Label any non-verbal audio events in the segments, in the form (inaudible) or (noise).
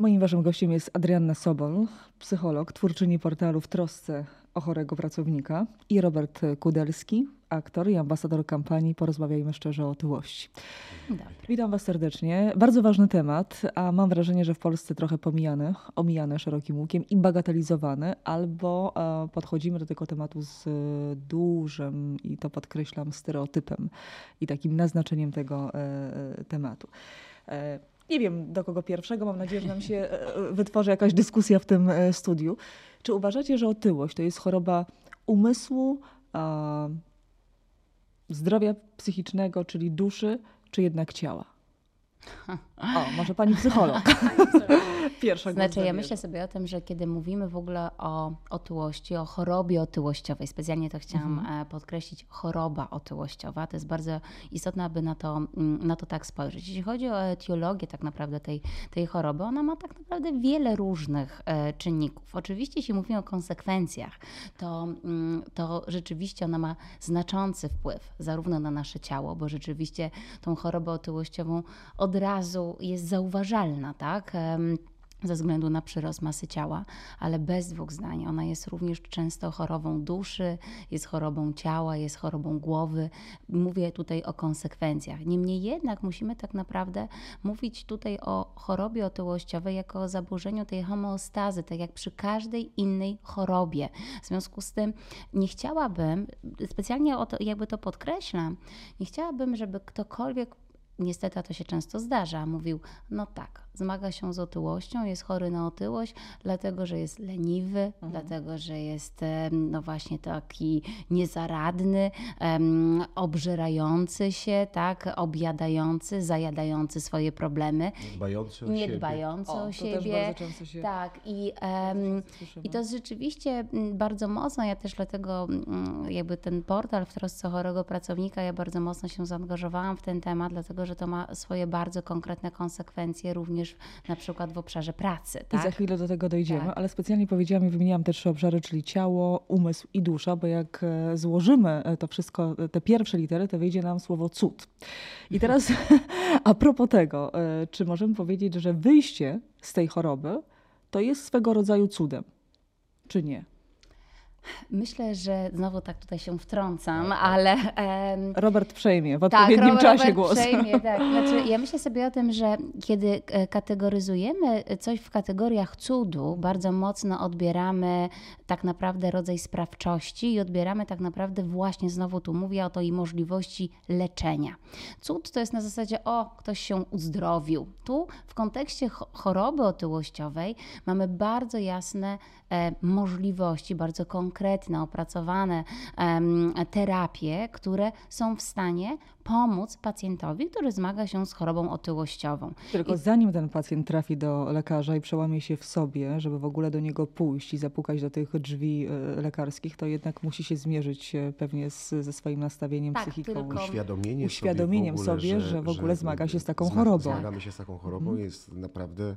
Moim waszym gościem jest Adrianna Sobol, psycholog, twórczyni portalu W trosce o chorego pracownika i Robert Kudelski, aktor i ambasador kampanii Porozmawiajmy szczerze o otyłości. Witam was serdecznie. Bardzo ważny temat, a mam wrażenie, że w Polsce trochę pomijany, omijany szerokim łukiem i bagatelizowany, albo e, podchodzimy do tego tematu z dużym, i to podkreślam, stereotypem i takim naznaczeniem tego e, e, tematu. Nie wiem do kogo pierwszego, mam nadzieję, że nam się e, e, wytworzy jakaś dyskusja w tym e, studiu. Czy uważacie, że otyłość to jest choroba umysłu, zdrowia psychicznego, czyli duszy, czy jednak ciała? (laughs) O, może pani psycholog. Pierwsza Znaczy, ja myślę sobie o tym, że kiedy mówimy w ogóle o otyłości, o chorobie otyłościowej, specjalnie to chciałam mhm. E, podkreślić, choroba otyłościowa, to jest bardzo istotne, aby na to, mm, na to tak spojrzeć. Jeśli chodzi o etiologię tak naprawdę tej, tej choroby, ona ma tak naprawdę wiele różnych e, czynników. Oczywiście, jeśli mówimy o konsekwencjach, to, mm, to rzeczywiście ona ma znaczący wpływ zarówno na nasze ciało, bo rzeczywiście tą chorobę otyłościową od razu jest zauważalna, tak? Ze względu na przyrost masy ciała, ale bez dwóch zdań. Ona jest również często chorobą duszy, jest chorobą ciała, jest chorobą głowy. Mówię tutaj o konsekwencjach. Niemniej jednak musimy tak naprawdę mówić tutaj o chorobie otyłościowej jako o zaburzeniu tej homeostazy, tak jak przy każdej innej chorobie. W związku z tym nie chciałabym, specjalnie to, jakby to podkreślam, nie chciałabym, żeby ktokolwiek niestety to się często zdarza, mówił: No tak, zmaga się z otyłością, jest chory na otyłość, dlatego że jest leniwy, mhm. dlatego że jest no właśnie taki niezaradny, um, obżerający się, tak, objadający, zajadający swoje problemy. Dbający o niedbający siebie. o, o siebie. Się... Tak, i, um, i to jest rzeczywiście bardzo mocno, ja też dlatego jakby ten portal w trosce chorego pracownika, ja bardzo mocno się zaangażowałam w ten temat, dlatego że to ma swoje bardzo konkretne konsekwencje również na przykład w obszarze pracy. Tak? I za chwilę do tego dojdziemy, tak. ale specjalnie powiedziałam i wymieniłam też trzy obszary, czyli ciało, umysł i dusza, bo jak e, złożymy e, to wszystko, e, te pierwsze litery, to wyjdzie nam słowo cud. I teraz (laughs) a propos tego, czy możemy powiedzieć, że wyjście z tej choroby to jest swego rodzaju cudem, czy nie? Myślę, że znowu tak tutaj się wtrącam, tak, tak. ale. Um, Robert przejmie w odpowiednim tak, czasie Robert głos. Przejmie, (laughs) tak. Znaczy, ja myślę sobie o tym, że kiedy e, kategoryzujemy coś w kategoriach cudu, bardzo mocno odbieramy tak naprawdę rodzaj sprawczości i odbieramy tak naprawdę właśnie, znowu tu mówię o to i możliwości leczenia. Cud to jest na zasadzie, o, ktoś się uzdrowił. Tu w kontekście choroby otyłościowej mamy bardzo jasne możliwości, bardzo konkretne opracowane terapie, które są w stanie pomóc pacjentowi, który zmaga się z chorobą otyłościową. Tylko I... zanim ten pacjent trafi do lekarza i przełamie się w sobie, żeby w ogóle do niego pójść i zapukać do tych drzwi e, lekarskich, to jednak musi się zmierzyć e, pewnie z, ze swoim nastawieniem tak, psychiką. Tylko... Uświadomienie, Uświadomieniem sobie, sobie, że, że, w ogóle zmaga się z taką chorobą. Zmagamy się z taką chorobą, hmm. jest naprawdę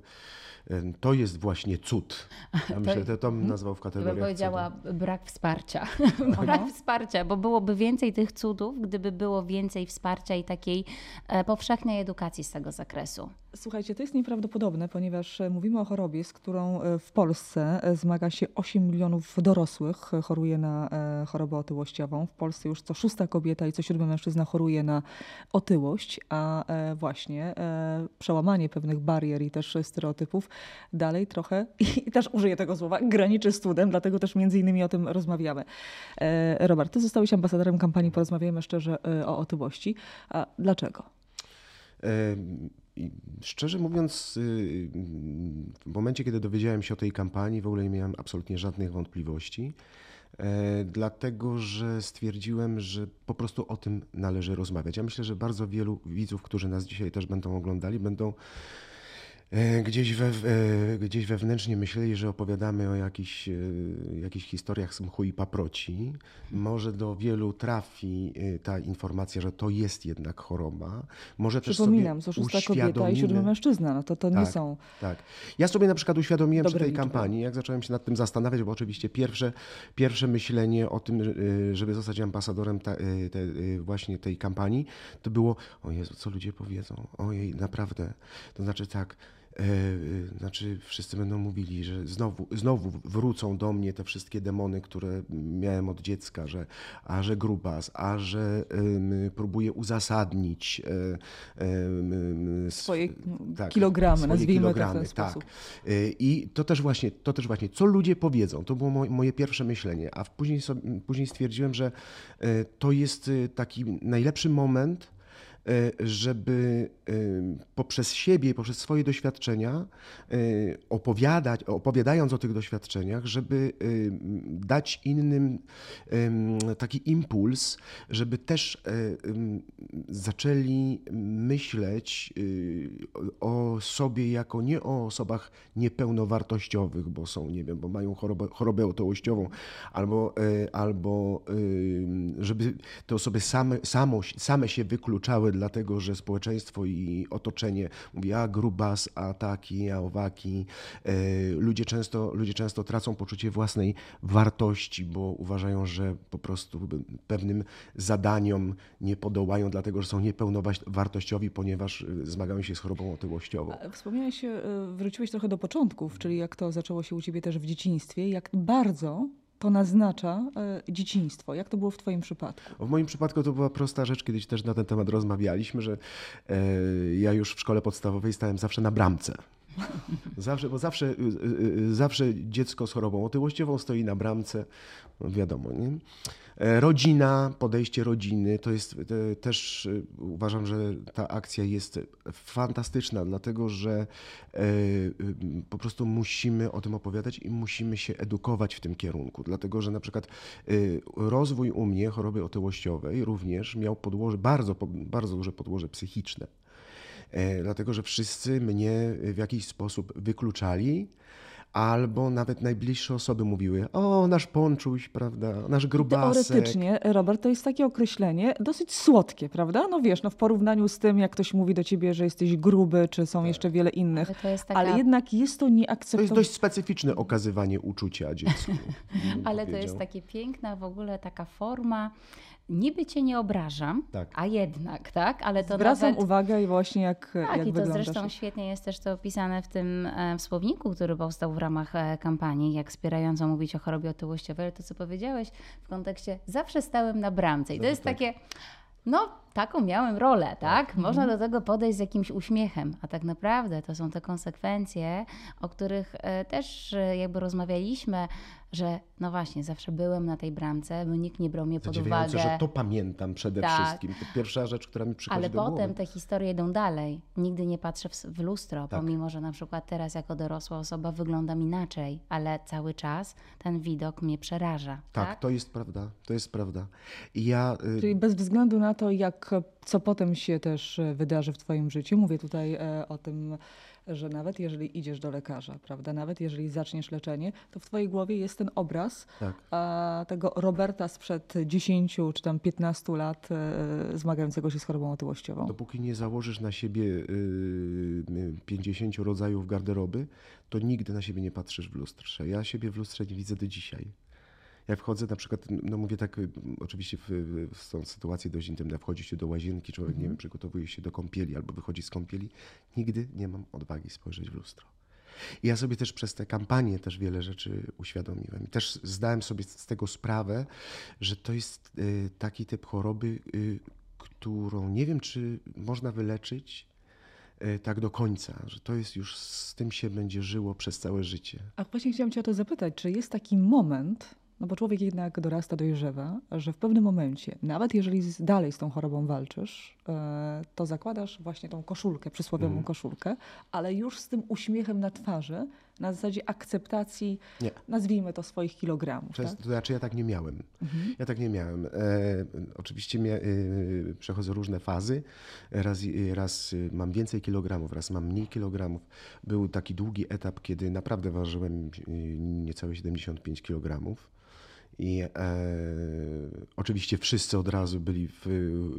to jest właśnie cud. Ja (laughs) myślę, że to bym nazwał w kategoriach bym powiedziała cudu. brak wsparcia. (laughs) brak wsparcia, bo byłoby więcej tych cudów, gdyby było więcej wsparcia i takiej e, powszechnej edukacji z tego zakresu. Słuchajcie, to jest nieprawdopodobne, ponieważ e, mówimy o chorobie, z którą e, w Polsce zmaga się 8 milionów dorosłych, choruje na chorobę otyłościową. W Polsce już co szósta kobieta i co siódmy mężczyzna choruje na otyłość, a właśnie przełamanie pewnych barier i też stereotypów dalej trochę, (laughs) i też użyję tego słowa, graniczy z cudem, dlatego też między innymi o tym rozmawiamy. E, Robert, ty zostałeś ambasadorem kampanii Porozmawiajmy szczerze e, o otyłości. A dlaczego? Szczerze mówiąc, y, w momencie, kiedy dowiedziałem się o tej kampanii, w ogóle nie miałem absolutnie żadnych wątpliwości, e, dlatego że stwierdziłem, że po prostu o tym należy rozmawiać. Ja myślę, że bardzo wielu widzów, którzy nas dzisiaj też będą oglądali, będą gdzieś, we, e, gdzieś wewnętrznie myśleli, że opowiadamy o jakichś, e, jakichś historiach z mchu i paproci. Może do wielu trafi ta informacja, że to jest jednak choroba. Może Przypominam, też sobie szósta kobieta i siódmy mężczyzna, no to to tak, nie są Tak. Ja sobie na przykład uświadomiłem przy tej liczby. kampanii, jak zacząłem się nad tym zastanawiać, bo oczywiście pierwsze, pierwsze myślenie o tym, żeby zostać ambasadorem ta, te, właśnie tej kampanii, to było, o Jezu, co ludzie powiedzą? Ojej, naprawdę. To znaczy tak, E, znaczy, wszyscy będą mówili, że znowu, znowu wrócą do mnie te wszystkie demony, które miałem od dziecka, że a że grubas, a że um, próbuję uzasadnić um, swoje tak, kilogramy, swoje nazwijmy kilogramy, to w ten tak. sposób. I to też właśnie, to też właśnie, co ludzie powiedzą, to było moje pierwsze myślenie, a później, sobie, później stwierdziłem, że to jest taki najlepszy moment, E, żeby e, poprzez siebie poprzez swoje doświadczenia e, opowiadać, opowiadając o tych doświadczeniach, żeby dać innym taki impuls, żeby też zaczęli myśleć o sobie jako nie o osobach niepełnowartościowych, bo są, nie wiem, bo mają chorobę, chorobę otyłościową, albo, albo żeby te osoby same, samo, same się wykluczały dlatego że społeczeństwo i otoczenie mówi, a grubas, a taki, a owaki. E, ludzie często, ludzie często tracą poczucie własnej wartości, bo uważają, że po prostu pewnym zadaniom nie podołają, dlatego że są niepełnowartościowi, ponieważ e, zmagają się z chorobą otyłościową. Wspomniałeś, e, wróciłeś trochę do początków, czyli jak to zaczęło się u ciebie też w dzieciństwie, jak bardzo to naznacza e, dzieciństwo. Jak to było w Twoim przypadku? W moim przypadku to była prosta rzecz, kiedyś też na ten temat rozmawialiśmy, że e, ja już w szkole podstawowej stałem zawsze na bramce. Zawsze, bo zawsze, y, y, y, zawsze dziecko z chorobą otyłościową stoi na bramce, no wiadomo, nie? E, rodzina, podejście rodziny, to jest też uważam, że ta akcja jest fantastyczna, dlatego że e, po prostu musimy o tym opowiadać i musimy się edukować w tym kierunku, dlatego że na przykład rozwój u mnie choroby otyłościowej również miał podłoże, bardzo, bardzo duże podłoże psychiczne. E, dlatego że wszyscy mnie w jakiś sposób wykluczali, albo nawet najbliższe osoby mówiły, o, nasz ponczuś, prawda, nasz grubasek. Teoretycznie, Robert, to jest takie określenie dosyć słodkie, prawda? No wiesz, no w porównaniu z tym, jak ktoś mówi do ciebie, że jesteś gruby, czy są tak. jeszcze wiele innych, ale, taka... ale, jednak jest to nieakceptowane. To jest dość specyficzne okazywanie uczucia dziecku. (laughs) ale to jest takie piękna w ogóle taka forma niby cię nie obrażam, tak. a jednak, tak? Ale to Zwracam nawet... uwagę i właśnie jak Tak, jak i to zresztą świetnie jest też to opisane w tym e, słowniku, który powstał w ramach e, kampanii, jak wspierająco mówić o chorobie otyłościowej, ale to co powiedziałeś w kontekście zawsze stałem na bramce i to jest tak. takie no, taką miałem rolę, tak? tak? Można mhm. do tego podejść z jakimś uśmiechem, a tak naprawdę to są te konsekwencje, o których e, też jakby rozmawialiśmy że no właśnie, zawsze byłem na tej bramce, bo nikt nie brał mnie pod uwagę. że to pamiętam przede tak. wszystkim. To pierwsza rzecz, która mi przychodzi Ale do potem głowy. te historie idą dalej. Nigdy nie patrzę w, w lustro, tak. pomimo, że na przykład teraz jako dorosła osoba wyglądam inaczej, ale cały czas ten widok mnie przeraża. Tak, tak? to jest prawda. To jest prawda. I ja... Y, Czyli bez względu na to, jak, co potem się też wydarzy w Twoim życiu, mówię tutaj e, o tym że nawet jeżeli idziesz do lekarza, prawda, nawet jeżeli zaczniesz leczenie, to w twojej głowie jest ten obraz tak. tego Roberta sprzed 10 czy tam 15 lat e, zmagającego się z chorobą otyłościową. Dopóki nie założysz na siebie y, 50 rodzajów garderoby, to nigdy na siebie nie patrzysz w lustrze. Ja siebie w lustrze nie widzę do dzisiaj. Jak wchodzę na przykład, no mówię tak, y, oczywiście w, w, są sytuacje dość intymne, wchodzi się do łazienki, człowiek, nie wiem, przygotowuje się do kąpieli albo wychodzi z kąpieli, nigdy nie mam odwagi spojrzeć w lustro. I ja sobie też przez te kampanie też wiele rzeczy uświadomiłem. I też zdałem sobie z tego sprawę, że to jest y, taki typ choroby, y, którą nie wiem, czy można wyleczyć tak do końca, że to jest już z tym się będzie żyło przez całe życie. A właśnie chciałam Cię o to zapytać, czy jest taki moment, no bo człowiek jednak dorasta, dojrzewa, że w pewnym momencie, nawet jeżeli dalej z tą chorobą walczysz, e, to zakładasz właśnie tą koszulkę, przysłowiową mm. koszulkę, ale już z tym uśmiechem na twarzy, na zasadzie akceptacji, nie. nazwijmy to, swoich kilogramów. Przez, tak? To znaczy ja tak nie miałem. Mhm. Ja tak nie miałem. E, oczywiście mia, e, przechodzę różne fazy. Raz, raz mam więcej kilogramów, raz mam mniej kilogramów. Był taki długi etap, kiedy naprawdę ważyłem e, niecałe 75 kilogramów. I e, oczywiście wszyscy od razu byli w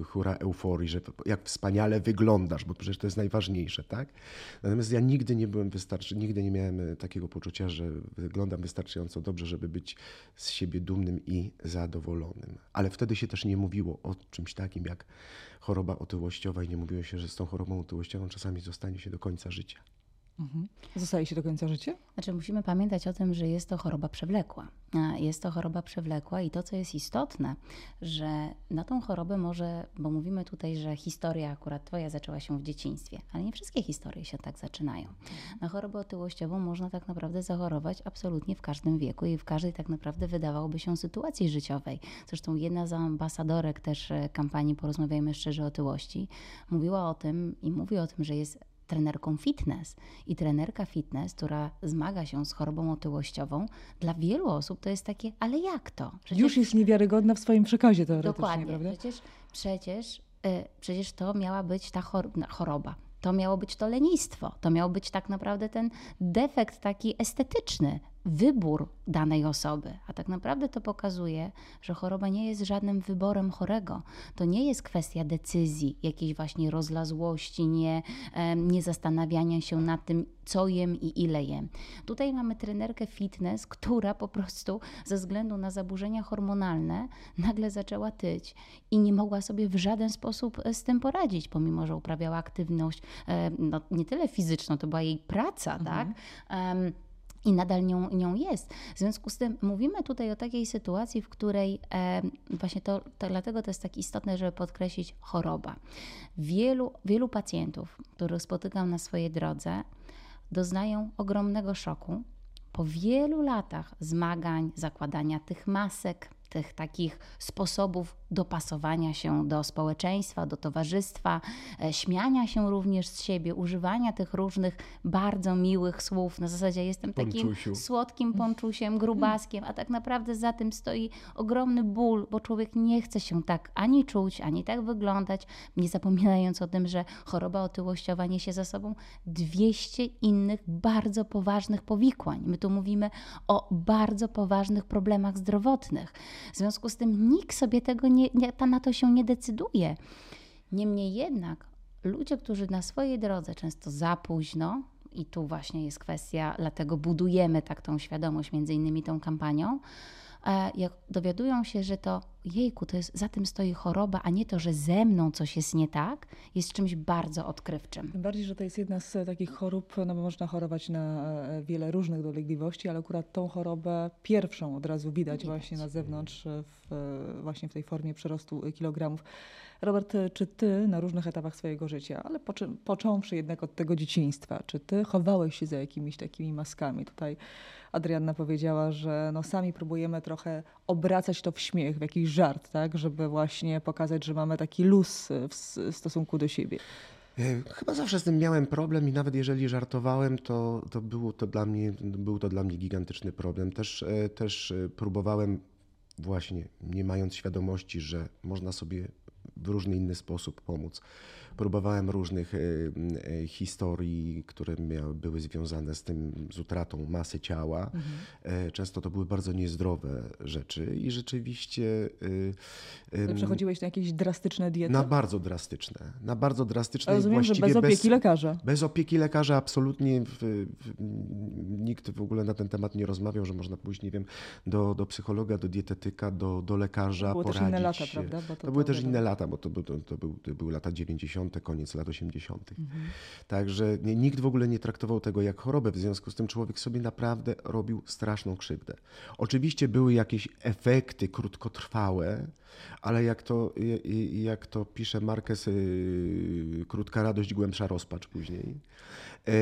hura euforii, że jak wspaniale wyglądasz, bo przecież to jest najważniejsze, tak? Natomiast ja nigdy nie byłem wystarczy, nigdy nie miałem e, takiego poczucia, że wyglądam wystarczająco dobrze, żeby być z siebie dumnym i zadowolonym. Ale wtedy się też nie mówiło o czymś takim jak choroba otyłościowa i nie mówiło się, że z tą chorobą otyłościową czasami zostanie się do końca życia. Mhm. Zostaje się do końca życia? Znaczy, musimy pamiętać o tym, że jest to choroba przewlekła. Jest to choroba przewlekła i to, co jest istotne, że na tą chorobę może, bo mówimy tutaj, że historia akurat Twoja zaczęła się w dzieciństwie, ale nie wszystkie historie się tak zaczynają. Na chorobę otyłościową można tak naprawdę zachorować absolutnie w każdym wieku i w każdej tak naprawdę wydawałoby się sytuacji życiowej. Zresztą jedna z ambasadorek też e, kampanii Porozmawiajmy szczerze o otyłości mówiła o tym i mówi o tym, że jest trenerką fitness. I trenerka fitness, która zmaga się z chorobą otyłościową, dla wielu osób to jest takie, ale jak to? Przecież... Już jest niewiarygodna w swoim przekazie teoretycznie, Dokładnie. prawda? Przecież, przecież, yy, przecież to miała być ta choroba. To miało być to lenistwo, to miał być tak naprawdę ten defekt taki estetyczny, wybór danej osoby. A tak naprawdę to pokazuje, że choroba nie jest żadnym wyborem chorego. To nie jest kwestia decyzji, jakiejś właśnie rozlazłości, nie, nie zastanawiania się nad tym, co jem i ile jem. Tutaj mamy trenerkę fitness, która po prostu ze względu na zaburzenia hormonalne nagle zaczęła tyć i nie mogła sobie w żaden sposób e, z tym poradzić, pomimo że uprawiała aktywność no, nie tyle fizyczną, to była jej praca, mhm. tak? Um, i nadal nią, nią jest. W związku z tym mówimy tutaj o takiej sytuacji, w której e, właśnie to, to, dlatego to jest tak istotne, żeby podkreślić choroba. Wielu, wielu pacjentów, których spotykam na swojej drodze, doznają ogromnego szoku po wielu latach zmagań, zakładania tych masek, tych takich sposobów dopasowania się do społeczeństwa, do towarzystwa, e, śmiania się również z siebie, używania tych różnych bardzo miłych słów. Na zasadzie jestem takim Ponczusiu. słodkim ponczusiem, grubaskiem, a tak naprawdę za tym stoi ogromny ból, bo człowiek nie chce się tak ani czuć, ani tak wyglądać, nie zapominając o tym, że choroba otyłościowa niesie za sobą 200 innych bardzo poważnych powikłań. My tu mówimy o bardzo poważnych problemach zdrowotnych. W związku z tym nikt sobie tego nie, nie, na to się nie decyduje. Niemniej jednak ludzie, którzy na swojej drodze często za późno, i tu właśnie jest kwestia, dlatego budujemy tak tą świadomość, między innymi tą kampanią, E, jak dowiadują się, że to jejku, to jest, za tym stoi choroba, a nie to, że ze mną coś jest nie tak, jest czymś bardzo odkrywczym. Tym bardziej, że to jest jedna z takich chorób, no bo można chorować na e, wiele różnych dolegliwości, ale akurat tą chorobę pierwszą od razu widać, widać. właśnie na zewnątrz, w, właśnie w tej formie przerostu kilogramów. Robert, czy ty na różnych etapach swojego życia, ale poczy, począwszy jednak od tego dzieciństwa, czy ty chowałeś się za jakimiś takimi maskami? Tutaj Adrianna powiedziała, że no sami próbujemy trochę obracać to w śmiech, w jakiś żart, tak, żeby właśnie pokazać, że mamy taki luz w stosunku do siebie. E, chyba zawsze z tym miałem problem i nawet jeżeli żartowałem, to, to, było to dla mnie, był to dla mnie gigantyczny problem. Też, e, też e, próbowałem właśnie, nie mając świadomości, że można sobie w różny inny sposób pomóc. Próbowałem różnych e, e, historii, które miały, były związane z tym, z utratą masy ciała. Mhm. Często to były bardzo niezdrowe rzeczy i rzeczywiście... Przechodziłeś na jakieś drastyczne diety? Na bardzo drastyczne. Na bardzo drastyczne. Rozumiem, że bez opieki bez, lekarza. Bez opieki lekarza absolutnie w, w, nikt w ogóle na ten temat nie rozmawiał, że można pójść, nie wiem, do, do psychologa, do dietetyka, do, do lekarza, to były poradzić też inne lata, prawda? to, to były też inne lata, bo to, to, to, był, to były lata 90 koniec lat 80. Mhm. Także nie, nikt w ogóle nie traktował tego jak chorobę, w związku z tym człowiek sobie naprawdę robił straszną krzywdę. Oczywiście były jakieś efekty krótkotrwałe, ale jak to, jak to pisze Marquez, y, krótka radość, głębsza rozpacz później. E,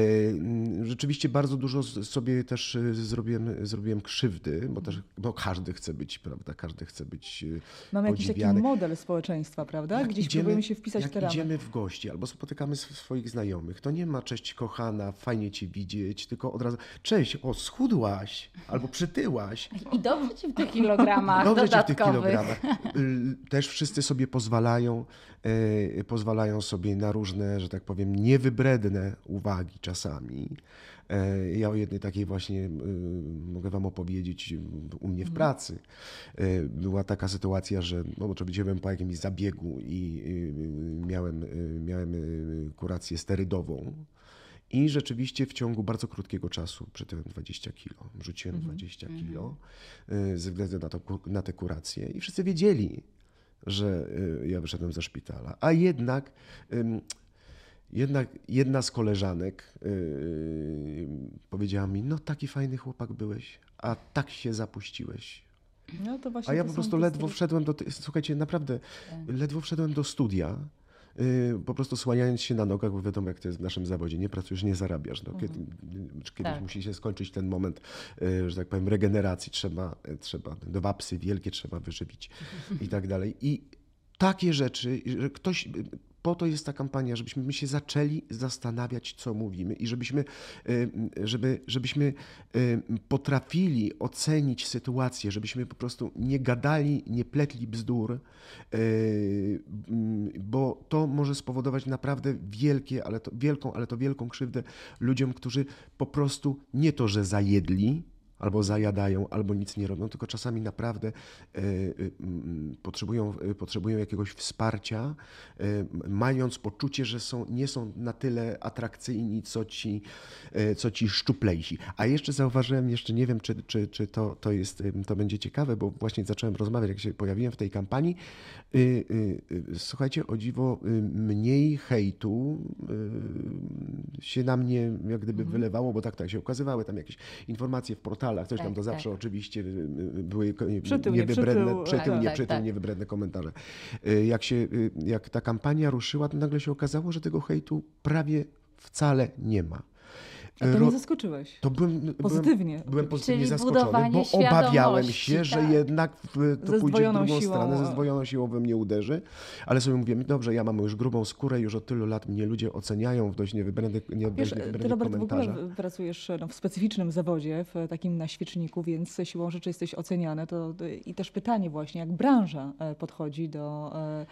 rzeczywiście bardzo dużo sobie też y, zrobiłem, zrobiłem krzywdy, bo też bo każdy chce być, prawda, każdy chce być y, Mamy podziwiany. jakiś taki model społeczeństwa, prawda? Gdzieś idziemy, próbujemy się wpisać jak w te ramy. idziemy w gości albo spotykamy swoich znajomych, to nie ma cześć kochana, fajnie cię widzieć, tylko od razu cześć, o schudłaś albo przytyłaś. I dobrze ci w tych kilogramach Dobrze ci w tych kilogramach. Też wszyscy sobie pozwalają, e, pozwalają sobie na różne, że tak powiem, niewybredne uwagi czasami. E, ja o jednej takiej właśnie mogę Wam opowiedzieć u mnie w mhm. pracy. Była taka sytuacja, że no, oczywiście po jakimś zabiegu i miałem, miałem kurację sterydową. I rzeczywiście w ciągu bardzo krótkiego czasu przytyłem 20 kilo. Rzuciłem mm 20 kilo ze względu na, to, na tę kurację. I wszyscy wiedzieli, że ja wyszedłem ze szpitala. A jednak Jedna, jedna z koleżanek yy, powiedziała mi, no taki fajny chłopak byłeś, a tak się zapuściłeś. No, a ja po prostu ledwo wszedłem do, słuchajcie, naprawdę, tak. ledwo wszedłem do studia, po prostu słaniając się na nogach, bo wiadomo jak to jest w naszym zawodzie, nie pracujesz, nie zarabiasz. No, kiedy, mhm. Kiedyś tak. musi się skończyć ten moment, yy, że tak powiem, regeneracji, trzeba, trzeba dwa psy wielkie trzeba wyżywić i tak dalej. I takie rzeczy, że ktoś po to jest ta kampania, żebyśmy się zaczęli zastanawiać, co mówimy i żebyśmy, y, żeby, żebyśmy y, potrafili ocenić sytuację, żebyśmy po prostu nie gadali, nie pletli bzdur, y, bo to może spowodować naprawdę wielkie, ale to, wielką, ale to wielką krzywdę ludziom, którzy po prostu nie to, że zajedli, albo zajadają, albo nic nie robią, tylko czasami naprawdę e, e, potrzebują, e, potrzebują jakiegoś wsparcia, mając poczucie, że są, nie są na tyle atrakcyjni, co ci, co ci szczuplejsi. A jeszcze zauważyłem, jeszcze nie wiem, czy, czy, czy to, to, jest, to będzie ciekawe, bo właśnie zacząłem rozmawiać, jak się pojawiłem w tej kampanii. Słuchajcie, o dziwo, mniej hejtu się na mnie jak gdyby mhm. wylewało, bo tak, tak się ukazywały tam jakieś informacje w portalu, portalach, coś tak, tam to tak. zawsze oczywiście y, y, były przytył, niewybredne, przytył, przytył, nie, tak, przytył, tak. niewybredne komentarze. Y, jak, się, jak ta kampania ruszyła, to nagle się okazało, że tego hejtu prawie wcale nie ma. A to nie zaskoczyłeś. To byłem, pozytywnie. Byłem, byłem pozytywnie Czyli zaskoczony, bo obawiałem się, tak. że jednak to ze pójdzie w drugą siłą. stronę, ze zdwojoną siłą we mnie uderzy. Ale sobie mówię, dobrze, ja mam już grubą skórę, już od tylu lat mnie ludzie oceniają w dość niewybrednych, Wiesz, ty Robert w ogóle pracujesz no, w specyficznym zawodzie, w takim na świeczniku, więc siłą rzeczy jesteś oceniany. To, I też pytanie właśnie, jak branża e, podchodzi do e,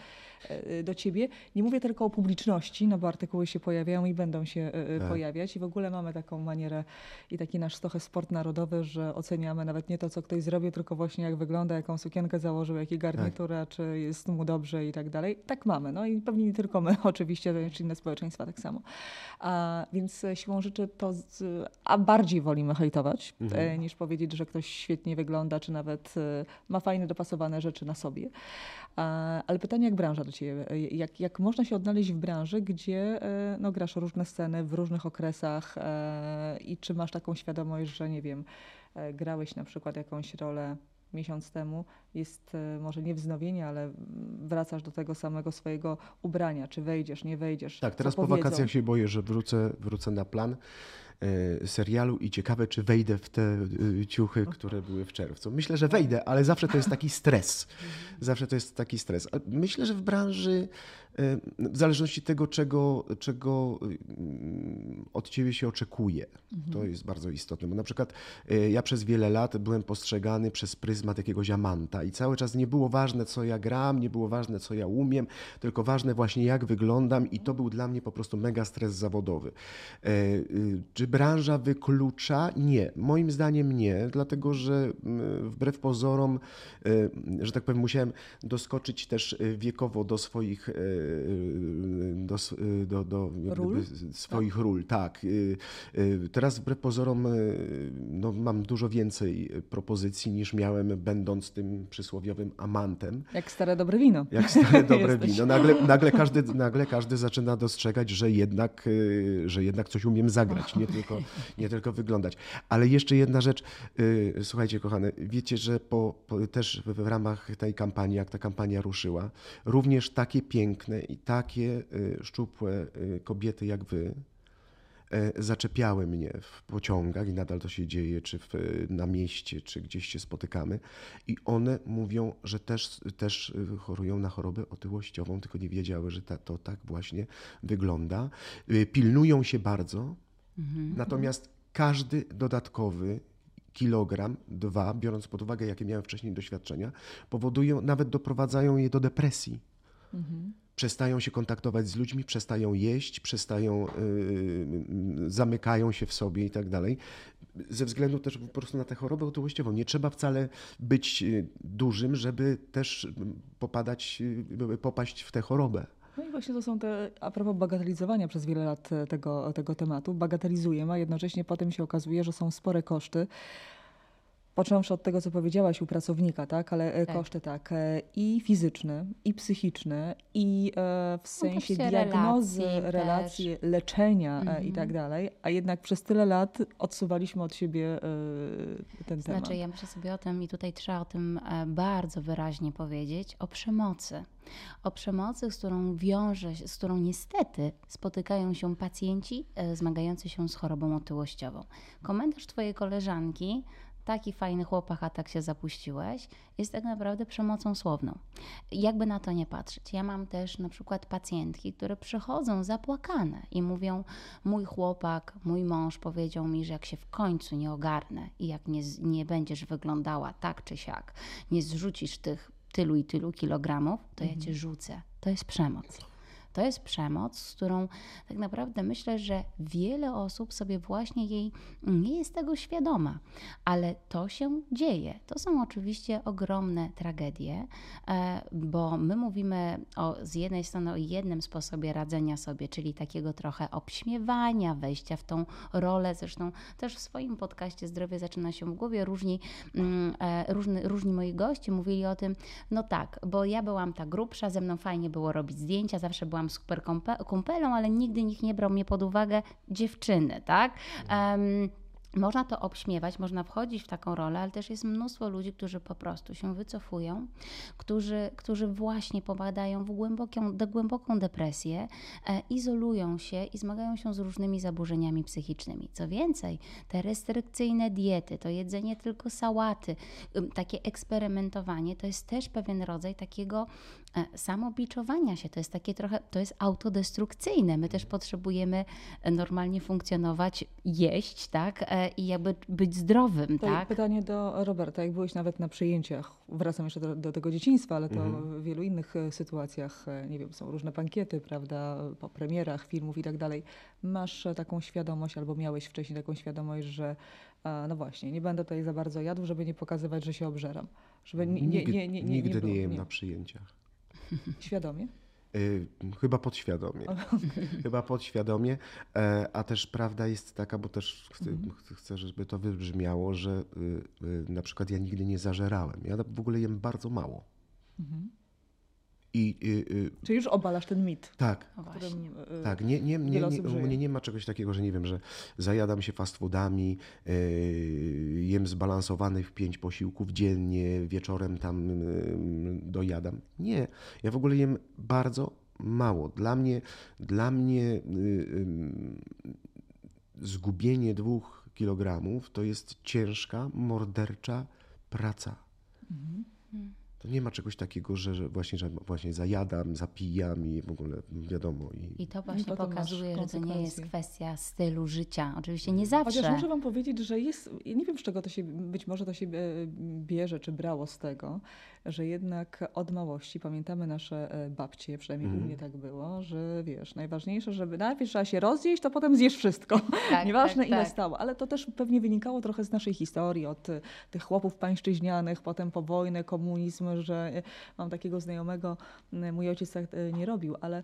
E, do ciebie. Nie mówię tylko o publiczności, no bo artykuły się pojawiają i będą się e, e, tak. pojawiać i w ogóle mamy taką manierę i taki nasz trochę sport narodowy, że oceniamy nawet nie to, co ktoś zrobił, tylko właśnie jak wygląda, jaką sukienkę założył, jaki garniturę, tak. czy jest mu dobrze i tak dalej. Tak mamy. No i pewnie nie tylko my, (laughs) oczywiście, czy inne społeczeństwa tak samo. A, więc siłą rzeczy to, z, a bardziej wolimy hejtować, mhm. niż powiedzieć, że ktoś świetnie wygląda, czy nawet ma fajne, dopasowane rzeczy na sobie. Ale pytanie, jak branża do Ciebie? Jak, jak można się odnaleźć w branży, gdzie e, no, grasz różne sceny w różnych okresach e, i czy masz taką świadomość, że nie wiem, e, grałeś na przykład jakąś rolę miesiąc temu, jest może nie wznowienie, ale wracasz do tego samego swojego ubrania, czy wejdziesz, nie wejdziesz. Tak, teraz po wakacjach się boję, że wrócę, wrócę na plan. E, serialu i ciekawe, czy wejdę w te e, ciuchy, które były w czerwcu. Myślę, że wejdę, ale zawsze to jest taki stres. Zawsze to jest taki stres. Myślę, że w branży w zależności tego, czego, czego mm, od ciebie się oczekuje. Mhm. To jest bardzo istotne, bo na przykład e, ja przez wiele lat byłem postrzegany przez pryzmat jakiegoś amanta i cały czas nie było ważne, co ja gram, nie było ważne, co ja umiem, tylko ważne właśnie, jak wyglądam i to był dla mnie po prostu mega stres zawodowy. E, y, czy branża wyklucza? Nie. Moim zdaniem nie, dlatego że mm, wbrew pozorom, e, że tak powiem, musiałem doskoczyć też wiekowo do swoich do, do, do ról? swoich tak. ról. Tak. Y, y, teraz wbrew pozorom y, no, mam dużo więcej propozycji niż miałem będąc tym przysłowiowym amantem. Jak stare dobre wino. Jak stare (laughs) dobre wino. Nagle, nagle, każdy, nagle każdy zaczyna dostrzegać, że jednak, że jednak coś umiem zagrać, nie tylko, nie tylko wyglądać. Ale jeszcze jedna rzecz, słuchajcie kochane, wiecie, że po, po, też w ramach tej kampanii, jak ta kampania ruszyła, również takie piękne i takie y, szczupłe y, kobiety jak wy e, zaczepiały mnie w pociągach i nadal to się dzieje, czy w, na mieście, czy gdzieś się spotykamy i one mówią, że też, też y, chorują na chorobę otyłościową, tylko nie wiedziały, że ta, to tak właśnie wygląda. Pilnują się bardzo, mhm. natomiast każdy dodatkowy kilogram, dwa, biorąc pod uwagę, jakie miałem wcześniej doświadczenia, powodują, nawet doprowadzają je do depresji. Mhm przestają się kontaktować z ludźmi, przestają jeść, przestają, yy, zamykają się w sobie i tak dalej. Ze względu też po prostu na tę chorobę otyłościową. Nie trzeba wcale być y, dużym, żeby też popadać, y, popaść w tę chorobę. No i właśnie to są te, a propos bagatelizowania przez wiele lat tego, tego tematu, bagatelizujemy, a jednocześnie potem się okazuje, że są spore koszty począwszy od tego, co powiedziałaś u pracownika, tak, ale e, tak. koszty tak, e, i fizyczne, i psychiczne, i e, w sensie diagnozy, relacji, relacji leczenia mhm. i tak dalej, a jednak przez tyle lat odsuwaliśmy od siebie ten temat. Znaczy, ja myślę sobie o tym i tutaj trzeba o tym bardzo wyraźnie powiedzieć, o przemocy o przemocy, z którą wiąże, z którą niestety spotykają się pacjenci zmagający się z chorobą otyłościową. Komentarz Twojej koleżanki taki fajny chłopak, a tak się zapuściłeś, jest tak naprawdę przemocą słowną. Jakby na to nie patrzeć. Ja mam też na przykład pacjentki, które przychodzą zapłakane i mówią: Mój chłopak, mój mąż powiedział mi, że jak się w końcu nie ogarnę i jak nie, nie będziesz wyglądała tak czy siak, nie zrzucisz tych tylu i tylu kilogramów, to mhm. ja cię rzucę. To jest przemoc. To jest przemoc, z którą tak naprawdę myślę, że wiele osób sobie właśnie jej nie jest tego świadoma, ale to się dzieje. To są oczywiście ogromne tragedie, e, bo my mówimy o, z jednej strony o jednym sposobie radzenia sobie, czyli takiego trochę obśmiewania, wejścia w tą rolę. Zresztą też w swoim podcaście Zdrowie zaczyna się w głowie różni, mm, e, różni, różni moi goście mówili o tym, no tak, bo ja byłam ta grubsza, ze mną fajnie było robić zdjęcia, zawsze byłam super kumpelą, ale nigdy nikt nie brał mnie pod uwagę dziewczyny, tak? Um, można to obśmiewać, można wchodzić w taką rolę, ale też jest mnóstwo ludzi, którzy po prostu się wycofują, którzy, którzy właśnie popadają w głęboką, głęboką depresję, e, izolują się i zmagają się z różnymi zaburzeniami psychicznymi. Co więcej, te restrykcyjne diety, to jedzenie tylko sałaty, takie eksperymentowanie, to jest też pewien rodzaj takiego samobiczowania się. To jest takie trochę, to jest autodestrukcyjne. My też potrzebujemy e, normalnie funkcjonować, jeść, tak? E, i jakby być zdrowym, to tak? Pytanie do Roberta, jak byłeś nawet na przyjęciach, wracam jeszcze do, do tego dzieciństwa, ale to mhm. w wielu innych e, sytuacjach, e, nie wiem, są różne bankiety, prawda, po premierach filmów i tak dalej. Masz taką świadomość, albo miałeś wcześniej taką świadomość, że no właśnie, nie będę tutaj za bardzo jadł, żeby nie pokazywać, że się obżeram. Żeby nie, nie, nie, nie, nigdy nie, nie jem na przyjęciach. (laughs) Świadomie? Y, chyba podświadomie. (laughs) Chyba podświadomie, e, a też prawda jest taka, bo też chcę, mhm. chcę żeby to wybrzmiało, że y, y, na przykład ja nigdy nie zażerałem. Ja w ogóle jem bardzo mało. Mhm. I, y, y, Czy już obalasz ten mit? Tak. Którym, y, tak. Nie, nie, nie, nie, nie, nie ma czegoś takiego, że nie wiem, że zajadam się fast foodami, y, jem zbalansowanych pięć posiłków dziennie, wieczorem tam y, dojadam. Nie. Ja w ogóle jem bardzo mało. Dla mnie, dla mnie zgubienie dwóch kilogramów to jest ciężka, mordercza praca. Mhm. To nie ma czegoś takiego, że, że właśnie, że właśnie zajadam, zapijam i w ogóle wiadomo. I, I to właśnie pokazuje, że to nie jest kwestia stylu życia. Oczywiście nie zawsze. Chociaż muszę Wam powiedzieć, że jest, nie wiem z czego to się, być może to się e, bierze, czy brało z tego, że jednak od małości pamiętamy nasze e, babcie, przynajmniej mm. u mnie tak było, że wiesz, najważniejsze, żeby najpierw trzeba się rozjeść, to potem zjesz wszystko. Tak, (laughs) Nieważne tak, ile tak. stało, ale to też pewnie wynikało trochę z naszej historii, od e, tych chłopów pańszczyźnianych, potem po wojnę, komunizm, że e, mam takiego znajomego, mój ojciec tak nie robił, ale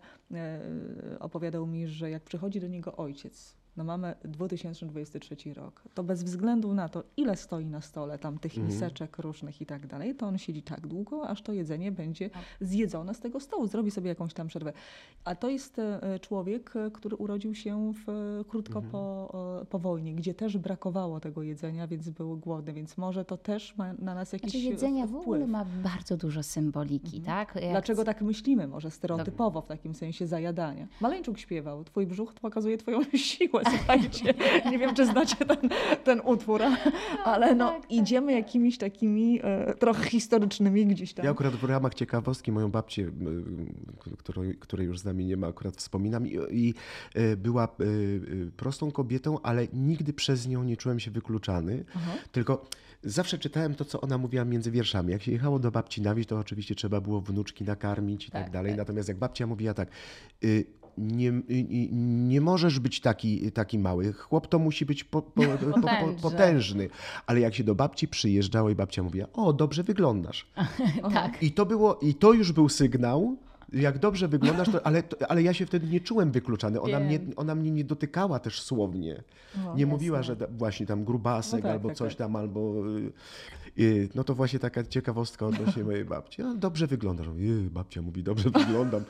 opowiadał mi, że jak przychodzi do niego ojciec, no mamy 2023 rok, to bez względu na to, ile stoi na stole tam tych mhm. miseczek różnych i tak dalej, to on siedzi tak długo, aż to jedzenie będzie tak. zjedzone z tego stołu, zrobi sobie jakąś tam przerwę. A to jest e, człowiek, e, który urodził się w, e, krótko mhm. po, po wojnie, gdzie też brakowało tego jedzenia, więc był głodny, więc może to też ma na nas jakiś znaczy, jedzenie wpływ. w ogóle ma bardzo dużo symboliki, mhm. tak? Jak... Dlaczego tak myślimy? Może stereotypowo w takim sensie zajadania. Maleńczuk śpiewał, twój brzuch pokazuje twoją (laughs) siłę słuchajcie. Nie wiem, czy znacie ten, ten utwór, ale no, tak, tak, idziemy tak. jakimiś takimi e, trochę historycznymi gdzieś tam. Ja akurat w ramach ciekawostki moją babcię, której, której już z nami nie ma, akurat wspominam i, i e, była e, prostą kobietą, ale nigdy przez nią nie czułem się wykluczany, Aha. tylko zawsze czytałem to, co ona mówiła między wierszami. Jak się jechało do babci na wieś, to oczywiście trzeba było wnuczki nakarmić i tak, tak dalej. Tak. Natomiast jak babcia mówiła tak, y, nie, nie możesz być taki, taki mały. Chłop to musi być po, po, po, potężny. Ale jak się do babci przyjeżdżało i babcia mówiła, o, dobrze wyglądasz. (laughs) tak. I to było, i to już był sygnał, jak dobrze wyglądasz, to, ale, to, ale ja się wtedy nie czułem wykluczany. Ona, mnie, ona mnie nie dotykała też słownie. Nie jasne. mówiła, że da, właśnie tam grubasek no tak, albo tak, coś tak. tam, albo... No to właśnie taka ciekawostka odnośnie mojej babci. No, dobrze wyglądasz. Mówi, babcia mówi, dobrze wyglądam.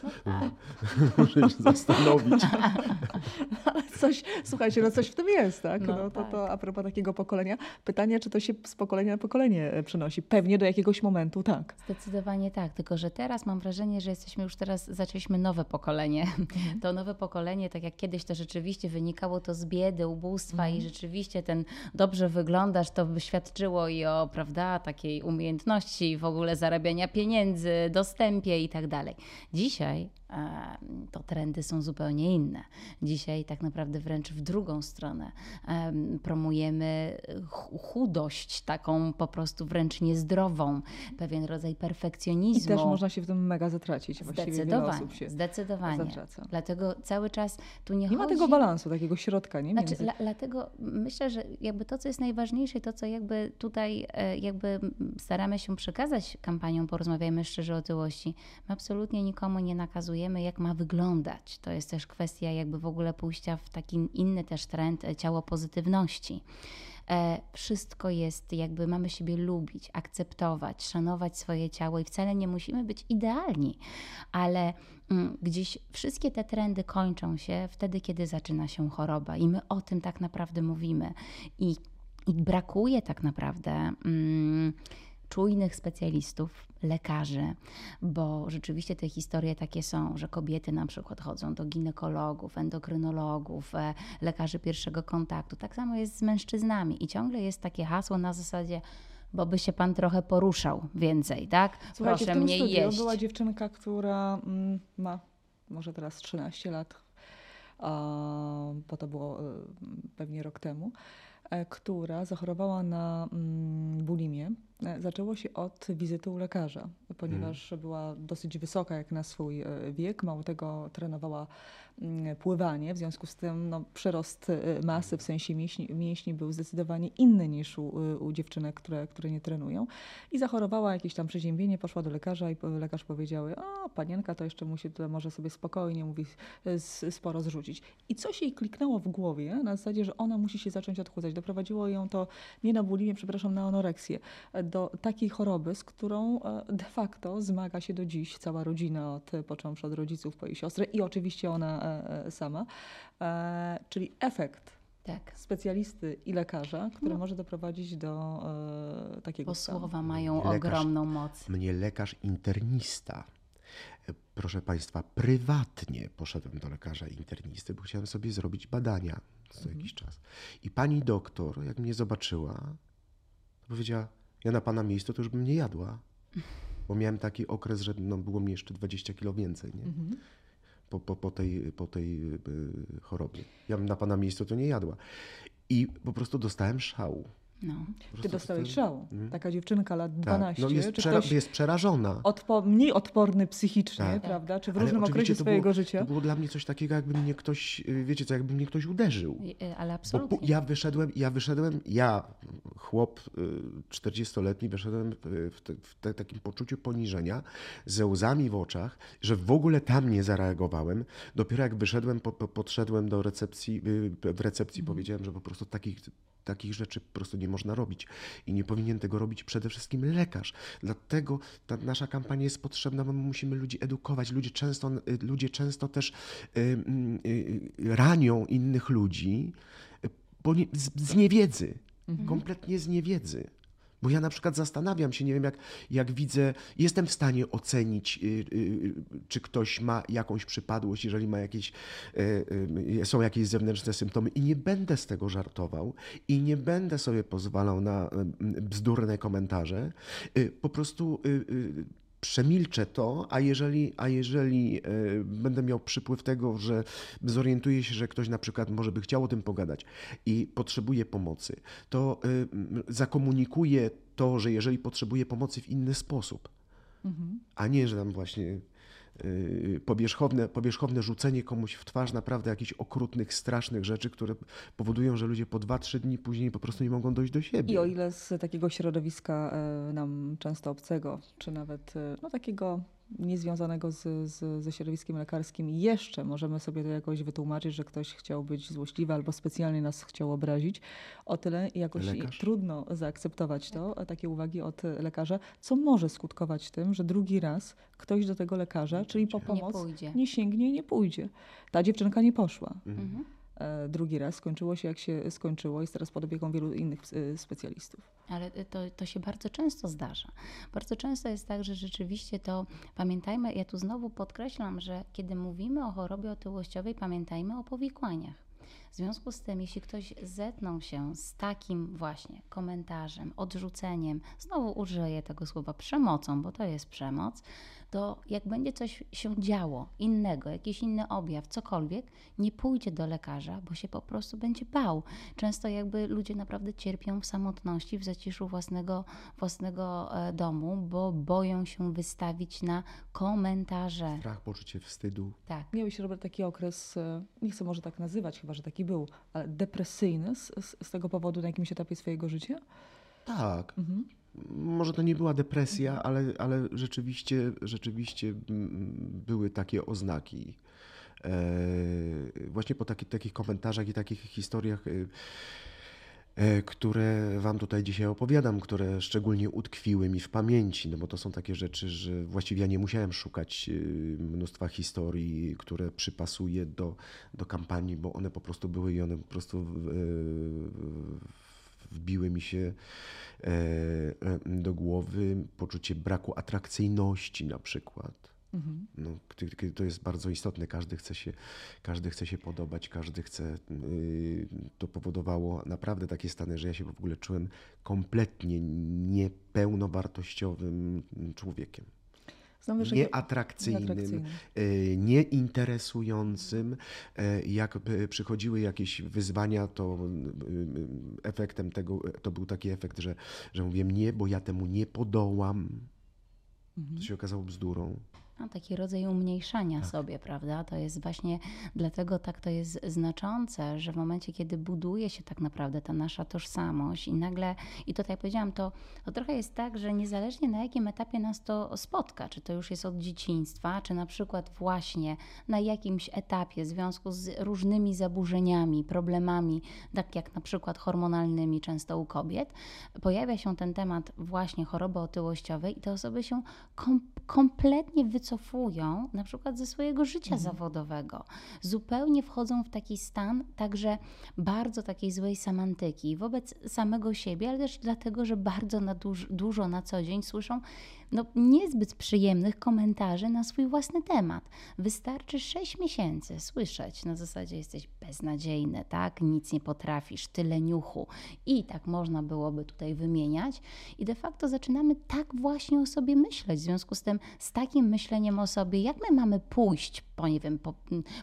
(laughs) Muszę się zastanowić. (laughs) ale coś, słuchajcie, no coś w tym jest, tak? No, no to, tak. to a propos takiego pokolenia. Pytanie, czy to się z pokolenia na pokolenie e, przenosi? Pewnie do jakiegoś momentu tak. Zdecydowanie tak, tylko że teraz mam wrażenie, że jesteśmy już teraz, zaczęliśmy nowe pokolenie. Mhm. (laughs) To nowe pokolenie, tak jak kiedyś to rzeczywiście wynikało to z biedy, ubóstwa mhm. i rzeczywiście ten dobrze wyglądasz, to by świadczyło i o, prawda, takiej umiejętności w ogóle zarabiania pieniędzy, dostępie i tak dalej. Dzisiaj to trendy są zupełnie inne. Dzisiaj tak naprawdę wręcz w drugą stronę promujemy chudość, taką po prostu wręcz niezdrową, pewien rodzaj perfekcjonizmu. I też można się w tym mega zatracić. Zdecydowanie, zdecydowanie. Zatraca. Dlatego cały czas tu nie, nie chodzi... ma tego balansu, takiego środka. Nie? Znaczy, Między... dlatego myślę, że jakby to, co jest najważniejsze, to, co jakby tutaj e, jakby staramy się przekazać kampanią Porozmawiajmy szczerze o tyłości, my absolutnie nikomu nie nakazujemy jak ma wyglądać. To jest też kwestia jakby w ogóle pójścia w taki inny też trend e, ciało pozytywności. E, wszystko jest, jakby mamy siebie lubić, akceptować, szanować swoje ciało i wcale nie musimy być idealni, ale mm, gdzieś wszystkie te trendy kończą się wtedy, kiedy zaczyna się choroba i my o tym tak naprawdę mówimy. I, i brakuje tak naprawdę. Mm, czujnych specjalistów, lekarzy, bo rzeczywiście te historie takie są, że kobiety na przykład chodzą do ginekologów, endokrynologów, e, lekarzy pierwszego kontaktu. Tak samo jest z mężczyznami i ciągle jest takie hasło na zasadzie bo by się pan trochę poruszał więcej, tak? Słuchajcie, Proszę w mniej studiu jeść. była dziewczynka, która mm, ma może teraz 13 lat, bo to było e, pewnie rok temu, która zachorowała na mm, bulimię. E, zaczęło się od wizyty u lekarza, ponieważ hmm. była dosyć wysoka jak na swój e, wiek. Mało tego trenowała mm, pływanie, w związku z tym no, przerost e, masy w sensie mięśni, mięśni był zdecydowanie inny niż u, u dziewczynek, które, które nie trenują. I zachorowała jakieś tam przeziębienie, poszła do lekarza i lekarz powiedział, o panienka to jeszcze musi, to może sobie spokojnie, mówi, sporo zrzucić. I coś jej kliknęło w głowie na zasadzie, że ona musi się zacząć odchudzać. Doprowadziło ją to nie na bulimię, przepraszam, na anoreksję do takiej choroby, z którą e, de facto zmaga się do dziś cała rodzina, od, począwszy od rodziców po jej siostrę i oczywiście ona e, e, sama. Czyli efekt tak. specjalisty i lekarza, który no. może doprowadzić do e, takiego Bo stanu. słowa mają lekarz, ogromną moc. Mnie lekarz internista. Proszę Państwa, prywatnie poszedłem do lekarza internisty, bo chciałem sobie zrobić badania co mhm. jakiś czas. I pani doktor, jak mnie zobaczyła, powiedziała, ja na pana miejscu to już bym nie jadła. Bo miałem taki okres, że no, było mi jeszcze 20 kilo więcej. Nie? Mhm. Po, po, po, tej, po tej y, chorobie. Ja bym na pana miejscu to nie jadła. I po prostu dostałem szału. No. Ty dostałeś szał. Hmm? Taka dziewczynka lat 12. Tak. No jest, przera jest przerażona. Odpo mniej odporny psychicznie, tak. prawda? Czy w ale różnym okresie swojego było, życia. To było dla mnie coś takiego, jakby mnie ktoś, y, wiecie co, jakby mnie ktoś uderzył. Y, ale absolutnie. Bo ja wyszedłem, ja wyszedłem, ja, chłop 40-letni, y, wyszedłem w, te, w te, takim poczuciu poniżenia, ze łzami w oczach, że w ogóle tam nie zareagowałem. Dopiero jak wyszedłem, po, po, podszedłem do recepcji, w recepcji hmm. powiedziałem, że po prostu takich takich rzeczy po prostu nie można robić i nie powinien tego robić przede wszystkim lekarz. Dlatego ta nasza kampania jest potrzebna, bo my musimy ludzi edukować. Ludzie często, ludzie często też y, y, ranią innych ludzi z, z niewiedzy, mhm. kompletnie z niewiedzy. Bo ja na przykład zastanawiam się, nie wiem, jak, jak widzę, jestem w stanie ocenić, yy, yy, czy ktoś ma jakąś przypadłość, jeżeli ma jakieś, yy, są jakieś zewnętrzne symptomy i nie będę z tego żartował i nie będę sobie pozwalał na bzdurne komentarze. Y, po prostu y, y, przemilczę to, a jeżeli, a jeżeli e, będę miał przypływ tego, że zorientuję się, że ktoś na przykład może by chciał o tym pogadać i potrzebuje pomocy, to e, zakomunikuję to, że jeżeli potrzebuje pomocy w inny sposób, mhm. a nie, że tam właśnie powierzchowne, powierzchowne rzucenie komuś w twarz naprawdę jakichś okrutnych, strasznych rzeczy, które powodują, że ludzie po dwa, trzy dni później po prostu nie mogą dojść do siebie. I o ile z takiego środowiska e, nam często obcego, czy nawet e, no, takiego niezwiązanego z, z, ze środowiskiem lekarskim jeszcze możemy sobie to jakoś wytłumaczyć, że ktoś chciał być złośliwy albo specjalnie nas chciał obrazić. O tyle jakoś trudno zaakceptować to, takie uwagi od lekarza, co może skutkować tym, że drugi raz ktoś do tego lekarza, czyli po pomoc, nie, nie sięgnie i nie pójdzie. Ta dziewczynka nie poszła. Mhm. E, drugi raz. Skończyło się jak się skończyło, jest teraz pod opieką wielu innych e, specjalistów. Ale to, to się bardzo często zdarza. Bardzo często jest tak, że rzeczywiście to pamiętajmy, ja tu znowu podkreślam, że kiedy mówimy o chorobie otyłościowej, pamiętajmy o powikłaniach. W związku z tym, jeśli ktoś zetnął się z takim właśnie komentarzem, odrzuceniem, znowu użyję tego słowa przemocą, bo to jest przemoc, to jak będzie coś się działo innego, jakiś inny objaw, cokolwiek, nie pójdzie do lekarza, bo się po prostu będzie bał. Często jakby ludzie naprawdę cierpią w samotności, w zaciszu własnego, własnego e, domu, bo boją się wystawić na komentarze. Strach, poczucie wstydu. Tak. Miałeś, Robert, taki okres, e, nie chcę może tak nazywać, chyba że taki był, ale depresyjny z, z tego powodu na jakimś etapie swojego życia? Tak. Mhm może to nie była depresja, ale, ale rzeczywiście, rzeczywiście były takie oznaki. E, właśnie po taki, takich komentarzach i takich historiach, e, e, które Wam tutaj dzisiaj opowiadam, które szczególnie utkwiły mi w pamięci, no bo to są takie rzeczy, że właściwie ja nie musiałem szukać mnóstwa historii, które przypasuję do, do kampanii, bo one po prostu były i one po prostu wbiły mi się e, e, do głowy poczucie braku atrakcyjności na przykład. Mhm. No, to jest bardzo istotne. Każdy chce się, każdy chce się podobać, każdy chce. Y, to powodowało naprawdę takie stany, że ja się w ogóle czułem kompletnie niepełnowartościowym człowiekiem. Nieatrakcyjnym, e, nieinteresującym. E, jak przychodziły jakieś wyzwania, to e, efektem tego to był taki efekt, że, że mówię nie, bo ja temu nie podołam. Mhm. To się okazało bzdurą. No, taki rodzaj umniejszania tak. sobie, prawda? To jest właśnie dlatego tak to jest znaczące, że w momencie, kiedy buduje się tak naprawdę ta nasza tożsamość i nagle, i tutaj powiedziałam, to, to trochę jest tak, że niezależnie na jakim etapie nas to spotka, czy to już jest od dzieciństwa, czy na przykład właśnie na jakimś etapie w związku z różnymi zaburzeniami, problemami, tak jak na przykład hormonalnymi często u kobiet, pojawia się ten temat właśnie choroby otyłościowej i te osoby się kom kompletnie wycofują wycofują na przykład ze swojego życia mhm. zawodowego. Zupełnie wchodzą w taki stan także bardzo takiej złej semantyki wobec samego siebie, ale też dlatego, że bardzo na duż, dużo na co dzień słyszą no, niezbyt przyjemnych komentarzy na swój własny temat. Wystarczy 6 miesięcy słyszeć na zasadzie jesteś beznadziejny, tak, nic nie potrafisz, tyle niuchu i tak można byłoby tutaj wymieniać i de facto zaczynamy tak właśnie o sobie myśleć. W związku z tym, z takim myśleniem o sobie, jak my mamy pójść po, nie wiem, po,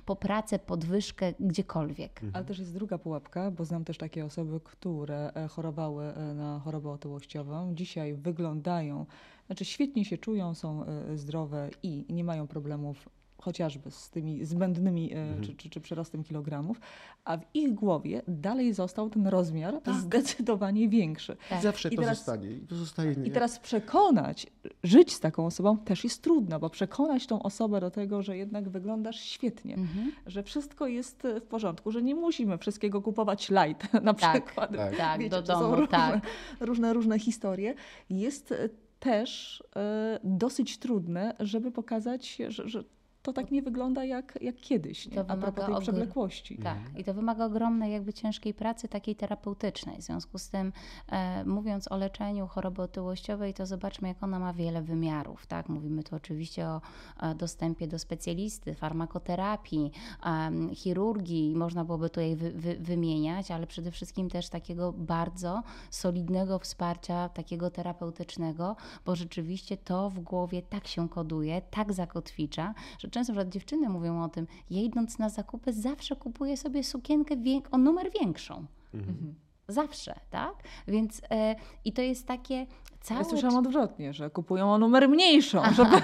po pracę, podwyżkę, gdziekolwiek. Mhm. Ale też jest druga pułapka, bo znam też takie osoby, które e, chorowały e, na chorobę otyłościową. Dzisiaj wyglądają, znaczy świetnie się czują, są e, zdrowe i nie mają problemów chociażby z tymi zbędnymi e, mhm. czy, czy, czy przyrostem kilogramów, a w ich głowie dalej został ten rozmiar tak. zdecydowanie większy. Tak. Zawsze I to teraz, zostanie. zostaje, I teraz przekonać, żyć z taką osobą też jest trudno, bo przekonać tą osobę do tego, że jednak wyglądasz świetnie, mhm. że wszystko jest w porządku, że nie musimy wszystkiego kupować light (laughs) na tak, przykład. Tak, tak Wiecie, do domu, różne, tak. różne, różne historie. Jest też y, dosyć trudne, żeby pokazać, że, że to tak nie wygląda jak, jak kiedyś, nie? a propos tej przewlekłości. Tak, mhm. i to wymaga ogromnej jakby ciężkiej pracy takiej terapeutycznej. W związku z tym, e, mówiąc o leczeniu choroby otyłościowej, to zobaczmy, jak ona ma wiele wymiarów. Tak? Mówimy tu oczywiście o e, dostępie do specjalisty, farmakoterapii, e, chirurgii, można byłoby tutaj wy, wy, wymieniać, ale przede wszystkim też takiego bardzo solidnego wsparcia, takiego terapeutycznego, bo rzeczywiście to w głowie tak się koduje, tak zakotwicza, że często że dziewczyny mówią o tym, ja idąc na zakupy zawsze kupuję sobie sukienkę o numer większą. Mhm. Zawsze, tak? Więc e, i to jest takie całe... Ja słyszałam odwrotnie, że kupują o numer mniejszą, żeby,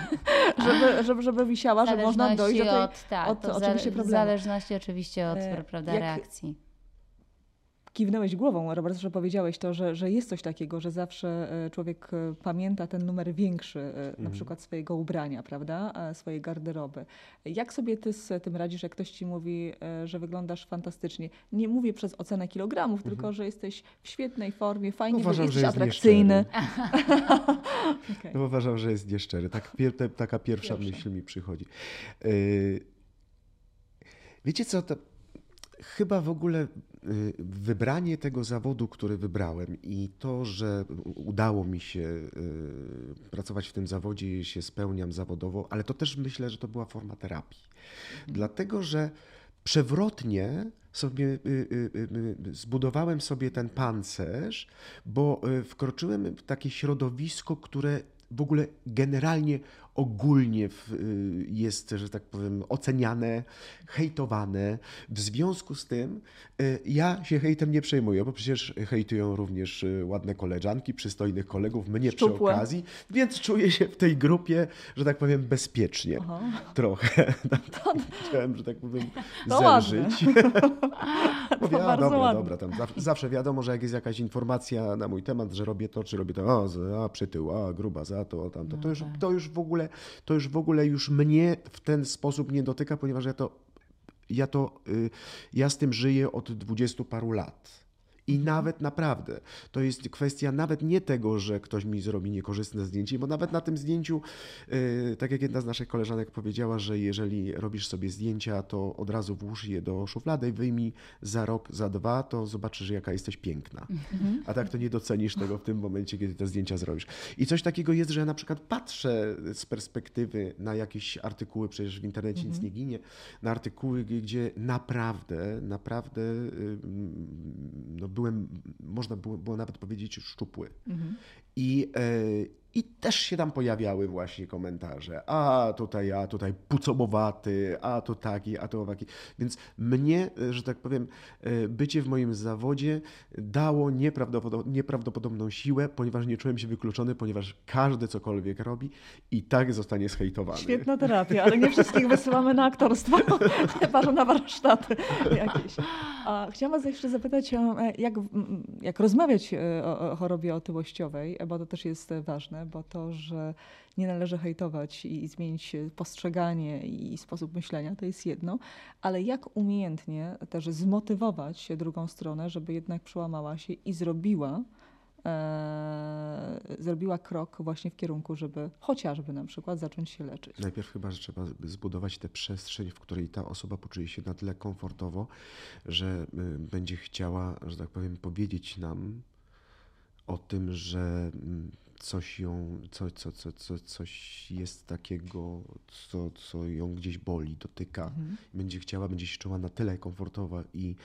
żeby, żeby, żeby wisiała, że można dojść do tej, od, tak, od, oczywiście problemu. W zależności oczywiście od e, prawda, reakcji kiwnęłeś głową, Robert, że powiedziałeś to, że, że jest coś takiego, że zawsze e, człowiek e, pamięta ten numer większy, mhm. na przykład swojego ubrania, prawda, swojej garderoby. Jak sobie ty z tym radzisz, jak ktoś ci mówi, że wyglądasz fantastycznie? Nie mówię przez ocenę kilogramów, mhm. tylko, że jesteś w świetnej formie, fajnie, Uważam, jesteś że jest atrakcyjny. (laughs) okay. no, uważam, że jest nieszczery. Tak, pier, taka pierwsza, pierwsza myśl mi przychodzi. Yy, wiecie co, to chyba w ogóle y, wybranie tego zawodu, który wybrałem i to, że udało mi się y, pracować w tym zawodzie i się spełniam zawodowo, ale to też myślę, że to była forma terapii. Mhm. Dlatego, że przewrotnie sobie y, zbudowałem sobie ten pancerz, bo wkroczyłem w takie środowisko, które w ogóle generalnie ogólnie y, jest, że tak powiem, oceniane, hejtowane. W związku z tym y, ja się hejtem nie przejmuję, bo przecież hejtują również y, ładne koleżanki, przystojnych kolegów, mnie Szczupłe. przy okazji, więc czuję się w tej grupie, że tak powiem, bezpiecznie. Aha. Trochę. (laughs) Chciałem, że tak powiem, to zelżyć. Mówię, a dobra, ładne. dobra, tam zawsze wiadomo, że jak jest jakaś informacja na mój temat, że robię to, czy robię to, a, a przytył, a gruba, za to, tamto, to, no już, tak. to już w ogóle to już w ogóle już mnie w ten sposób nie dotyka, ponieważ ja to, ja to, y, ja z tym żyję od dwudziestu paru lat. I nawet naprawdę, to jest kwestia nawet nie tego, że ktoś mi zrobi niekorzystne zdjęcie, bo nawet na tym zdjęciu, yy, tak jak jedna z naszych koleżanek powiedziała, że jeżeli robisz sobie zdjęcia, to od razu włóż je do szuflady, wyjmij za rok, za dwa, to zobaczysz, jaka jesteś piękna. A tak to nie docenisz tego w tym momencie, kiedy te zdjęcia zrobisz. I coś takiego jest, że ja na przykład patrzę z perspektywy na jakieś artykuły, przecież w internecie nic nie ginie, na artykuły, gdzie naprawdę, naprawdę yy, no, byłem, można było, było nawet powiedzieć, szczupły. Mhm. I, e, i też się tam pojawiały właśnie komentarze. A tutaj, a tutaj pucomowaty, a to taki, a to owaki. Więc mnie, że tak powiem, e, bycie w moim zawodzie dało nieprawdopodobną siłę, ponieważ nie czułem się wykluczony, ponieważ każdy cokolwiek robi i tak zostanie zhejtowany. Świetna terapia, ale nie wszystkich wysyłamy na aktorstwo, (laughs) chyba że na warsztaty jakieś. A chciałam Was jeszcze zapytać, e, jak, jak rozmawiać e, o chorobie otyłościowej, bo to też jest ważne bo to, że nie należy hejtować i zmienić postrzeganie i sposób myślenia, to jest jedno, ale jak umiejętnie też zmotywować drugą stronę, żeby jednak przełamała się i zrobiła e, zrobiła krok właśnie w kierunku, żeby chociażby na przykład zacząć się leczyć. Najpierw chyba, że trzeba zbudować tę przestrzeń, w której ta osoba poczuje się na tyle komfortowo, że y, będzie chciała, że tak powiem, powiedzieć nam o tym, że mm, coś ją, co, co, co, co, coś jest takiego, co, co ją gdzieś boli, dotyka. Mhm. Będzie chciała, będzie się czuła na tyle komfortowa i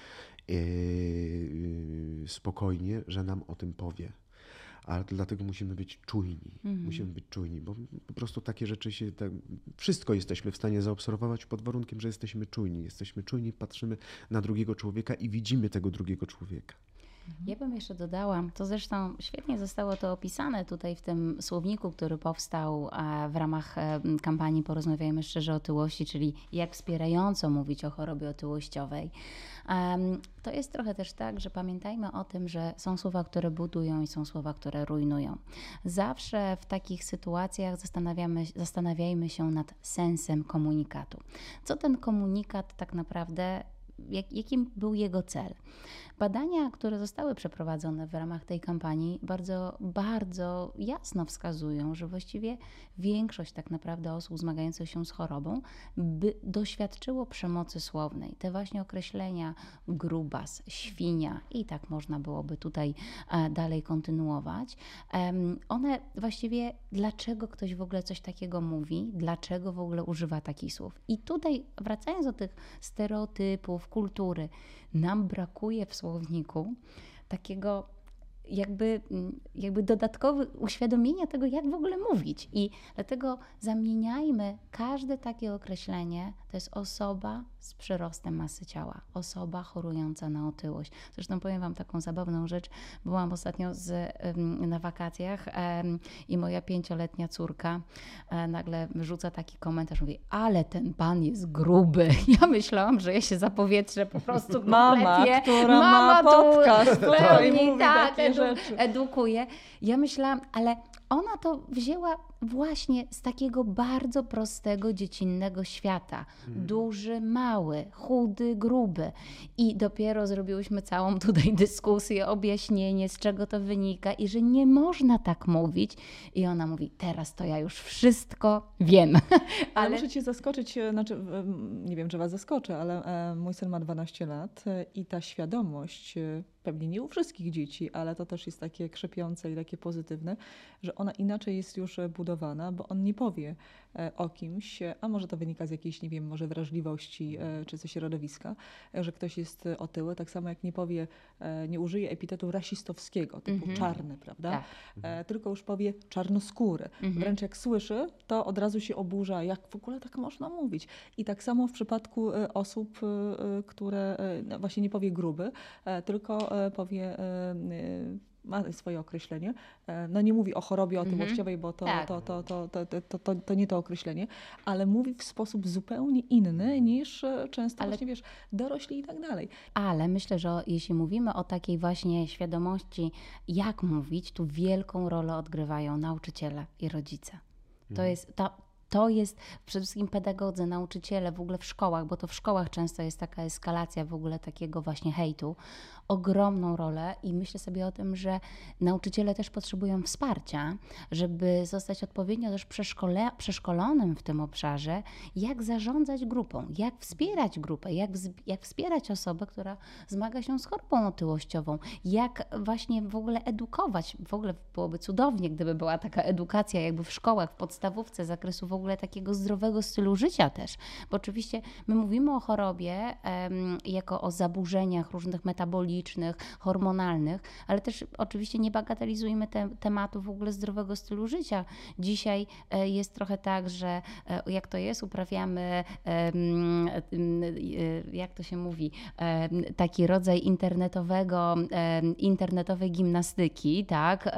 yy, spokojnie, że nam o tym powie. Ale dlatego musimy być czujni. Mhm. Musimy być czujni, bo po prostu takie rzeczy się. Tak, wszystko jesteśmy w stanie zaobserwować pod warunkiem, że jesteśmy czujni. Jesteśmy czujni, patrzymy na drugiego człowieka i widzimy tego drugiego człowieka. Mhm. Ja bym jeszcze dodała, to zresztą świetnie zostało to opisane tutaj w tym słowniku, który powstał e, w ramach e, kampanii Porozmawiajmy szczerze o otyłości, czyli jak wspierająco mówić o chorobie otyłościowej. To jest trochę też tak, że pamiętajmy o tym, że są słowa, które budują i są słowa, które rujnują. Zawsze w takich sytuacjach zastanawiamy, zastanawiajmy się nad sensem komunikatu. Co ten komunikat tak naprawdę jak, jakim był jego cel. Badania, które zostały przeprowadzone w ramach tej kampanii, bardzo, bardzo jasno wskazują, że właściwie większość tak naprawdę osób zmagających się z chorobą by doświadczyło przemocy słownej. Te właśnie określenia grubas, świnia i tak można byłoby tutaj e, dalej kontynuować. One właściwie, dlaczego ktoś w ogóle coś takiego mówi, dlaczego w ogóle używa takich słów. I tutaj wracając do tych stereotypów, kultury, nam brakuje w słowniku takiego jakby, jakby dodatkowe uświadomienia tego, jak w ogóle mówić. I dlatego zamieniajmy każde takie określenie To jest osoba z przyrostem masy ciała, osoba chorująca na otyłość. Zresztą powiem Wam taką zabawną rzecz. Byłam ostatnio z, na wakacjach i moja pięcioletnia córka e, nagle rzuca taki komentarz, mówi, ale ten pan jest gruby. (laughs) Ja myślałam, że ja się zapowietrzę po prostu Mama, która mama ma podcast, tu, pełni, tak, edu, edukuje. Ja myślałam, ale ona to wzięła właśnie z takiego bardzo prostego, dziecinnego świata. Hmm. Duży, mały, chudy, gruby. I dopiero zrobiłyśmy całą (laughs) tutaj dyskusję, objaśnienie, z czego to wynika i że nie można tak mówić. I ona mówi, teraz to ja już wszystko wiem. (laughs) ale muszę Cię zaskoczyć, e, znaczy, nie wiem, czy Was zaskoczę, ale e, mój syn ma 12 lat e, i ta świadomość pewnie nie u wszystkich dzieci, ale to też jest takie krzepiące i takie pozytywne, że ona inaczej jest już budowana, bo on nie powie e, o kimś, a może to wynika z jakiejś, nie wiem, może wrażliwości e, czy ze środowiska, że ktoś jest otyły, tak samo jak nie powie, e, nie użyje epitetu rasistowskiego, typu mhm. czarny, prawda? Tak. Mhm. Tylko już powie czarnoskóry. Mhm. Wręcz jak słyszy, to od razu się oburza, jak w ogóle tak można mówić. I tak samo w przypadku osób, które no właśnie nie powie gruby, tylko powie ma swoje określenie. No nie mówi o chorobie mhm. otyłościowej, bo to, tak. to, to, to, to, to, to, nie to określenie, ale mówi w sposób zupełnie inny niż często ale... właśnie, wiesz, dorośli i tak dalej. Ale myślę, że jeśli mówimy o takiej właśnie świadomości, jak mówić, tu wielką rolę odgrywają nauczyciele i rodzice. To mhm. jest ta, to jest przede wszystkim pedagodzy, nauczyciele w ogóle w szkołach, bo to w szkołach często jest taka eskalacja w ogóle takiego właśnie hejtu, ogromną rolę i myślę sobie o tym, że nauczyciele też potrzebują wsparcia, żeby zostać odpowiednio też przeszkole, przeszkolonym w tym obszarze, jak zarządzać grupą, jak wspierać grupę, jak, jak wspierać osobę, która zmaga się z chorobą otyłościową, jak właśnie w ogóle edukować. W ogóle byłoby cudownie, gdyby była taka edukacja jakby w szkołach, w podstawówce, z zakresu w ogóle takiego zdrowego stylu życia też, bo oczywiście my mówimy o chorobie um, jako o zaburzeniach różnych metabolicznych, hormonalnych, ale też oczywiście nie bagatelizujmy te, tematu w ogóle zdrowego stylu życia. Dzisiaj e, jest trochę tak, że e, jak to jest, uprawiamy, e, jak to się mówi, taki rodzaj internetowego, internetowej gimnastyki, tak?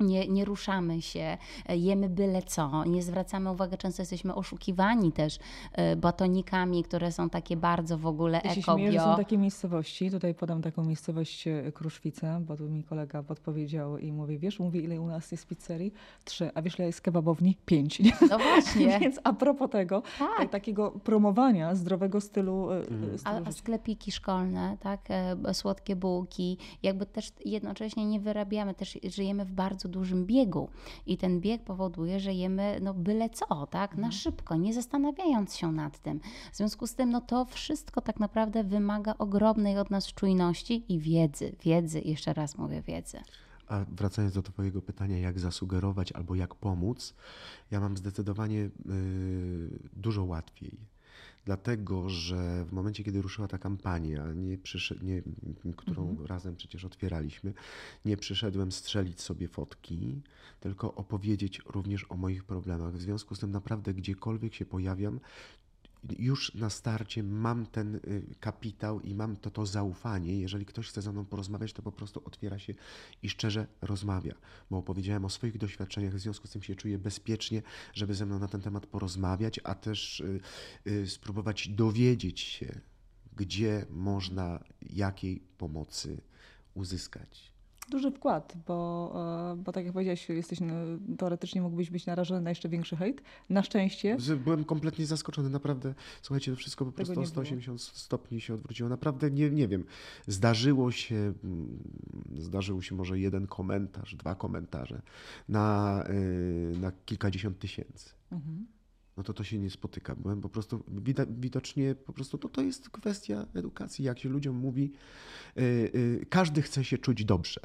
Nie, nie ruszamy się, e, jemy byle co, nie zwracamy uwagi, często jesteśmy oszukiwani też e, batonikami, które są takie bardzo w ogóle ja ekobio. Śmieję, są takie miejscowości, tutaj podam taką miejscowość e, Kruszwica, bo tu mi kolega podpowiedział i mówi, wiesz, mówi ile u nas jest pizzerii? Trzy, a wiesz ile jest kebabowni? Pięć. No właśnie. (laughs) Więc a propos tego, tak. takiego promowania zdrowego stylu, mm. stylu a, a sklepiki szkolne, tak, słodkie bułki, jakby też jednocześnie nie wyrabiamy, też żyjemy w bardzo dużym biegu i ten bieg powoduje, że jemy no byle co, tak, na mhm. szybko, nie zastanawiając się nad tym. W związku z tym, no to wszystko tak naprawdę wymaga ogromnej od nas czujności i wiedzy, wiedzy, jeszcze raz mówię wiedzy. A wracając do Twojego pytania, jak zasugerować albo jak pomóc, ja mam zdecydowanie yy, dużo łatwiej dlatego że w momencie, kiedy ruszyła ta kampania, nie nie, którą mhm. razem przecież otwieraliśmy, nie przyszedłem strzelić sobie fotki, tylko opowiedzieć również o moich problemach. W związku z tym naprawdę gdziekolwiek się pojawiam, już na starcie mam ten y, kapitał i mam to, to zaufanie. Jeżeli ktoś chce ze mną porozmawiać, to po prostu otwiera się i szczerze rozmawia, bo opowiedziałem o swoich doświadczeniach, w związku z tym się czuję bezpiecznie, żeby ze mną na ten temat porozmawiać, a też y, y, spróbować dowiedzieć się, gdzie można jakiej pomocy uzyskać duży wkład, bo, e, bo tak jak powiedziałeś, jesteś, teoretycznie mógłbyś być narażony na jeszcze większy hejt. Na szczęście. Byłem kompletnie zaskoczony, naprawdę. Słuchajcie, to wszystko po prostu o 180 było. stopni się odwróciło. Naprawdę nie, nie wiem. Zdarzyło się, mm, zdarzył się może jeden komentarz, dwa komentarze na, y, na kilkadziesiąt tysięcy. Mhm no to to się nie spotyka. Byłem po prostu widocznie po prostu to, to jest kwestia edukacji. Jak się ludziom mówi, yy, yy, każdy chce się czuć dobrze.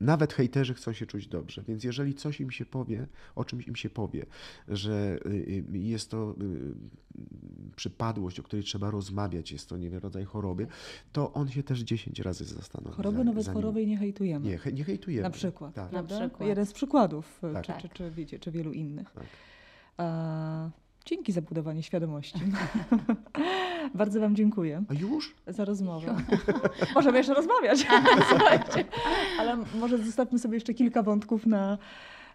Nawet hejterzy chcą się czuć dobrze, więc jeżeli coś im się powie, o czymś im się powie, że y, y, jest to y, przypadłość, o której trzeba rozmawiać, jest to nie wiem, rodzaj choroby, to on się też 10 razy zastanowi. Choroby nawet zanim... chorowej nie hejtujemy. Nie, nie hejtujemy. Na przykład, tak. Na przykład. Jeden z przykładów, tak. czy, czy, czy, wiecie, czy wielu innych. Tak. Dzięki za budowanie świadomości. (laughs) Bardzo Wam dziękuję. A już? Za rozmowę. (laughs) Możemy jeszcze rozmawiać. (laughs) Ale może zostawmy sobie jeszcze kilka wątków na,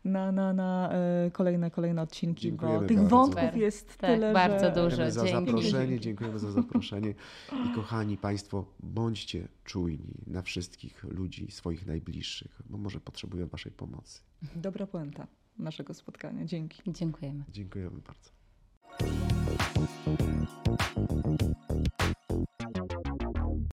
na, na, na e, kolejne, kolejne odcinki, Dziękujemy bo tych bardzo. wątków Super. jest Tak, tyle, bardzo że... dużo. Dziękujemy za Dzięki. zaproszenie, dziękujemy za zaproszenie. I kochani Państwo, bądźcie czujni na wszystkich ludzi, swoich najbliższych, bo może potrzebują Waszej pomocy. Dobra puenta naszego spotkania. Dzięki. Dziękujemy. Dziękujemy bardzo.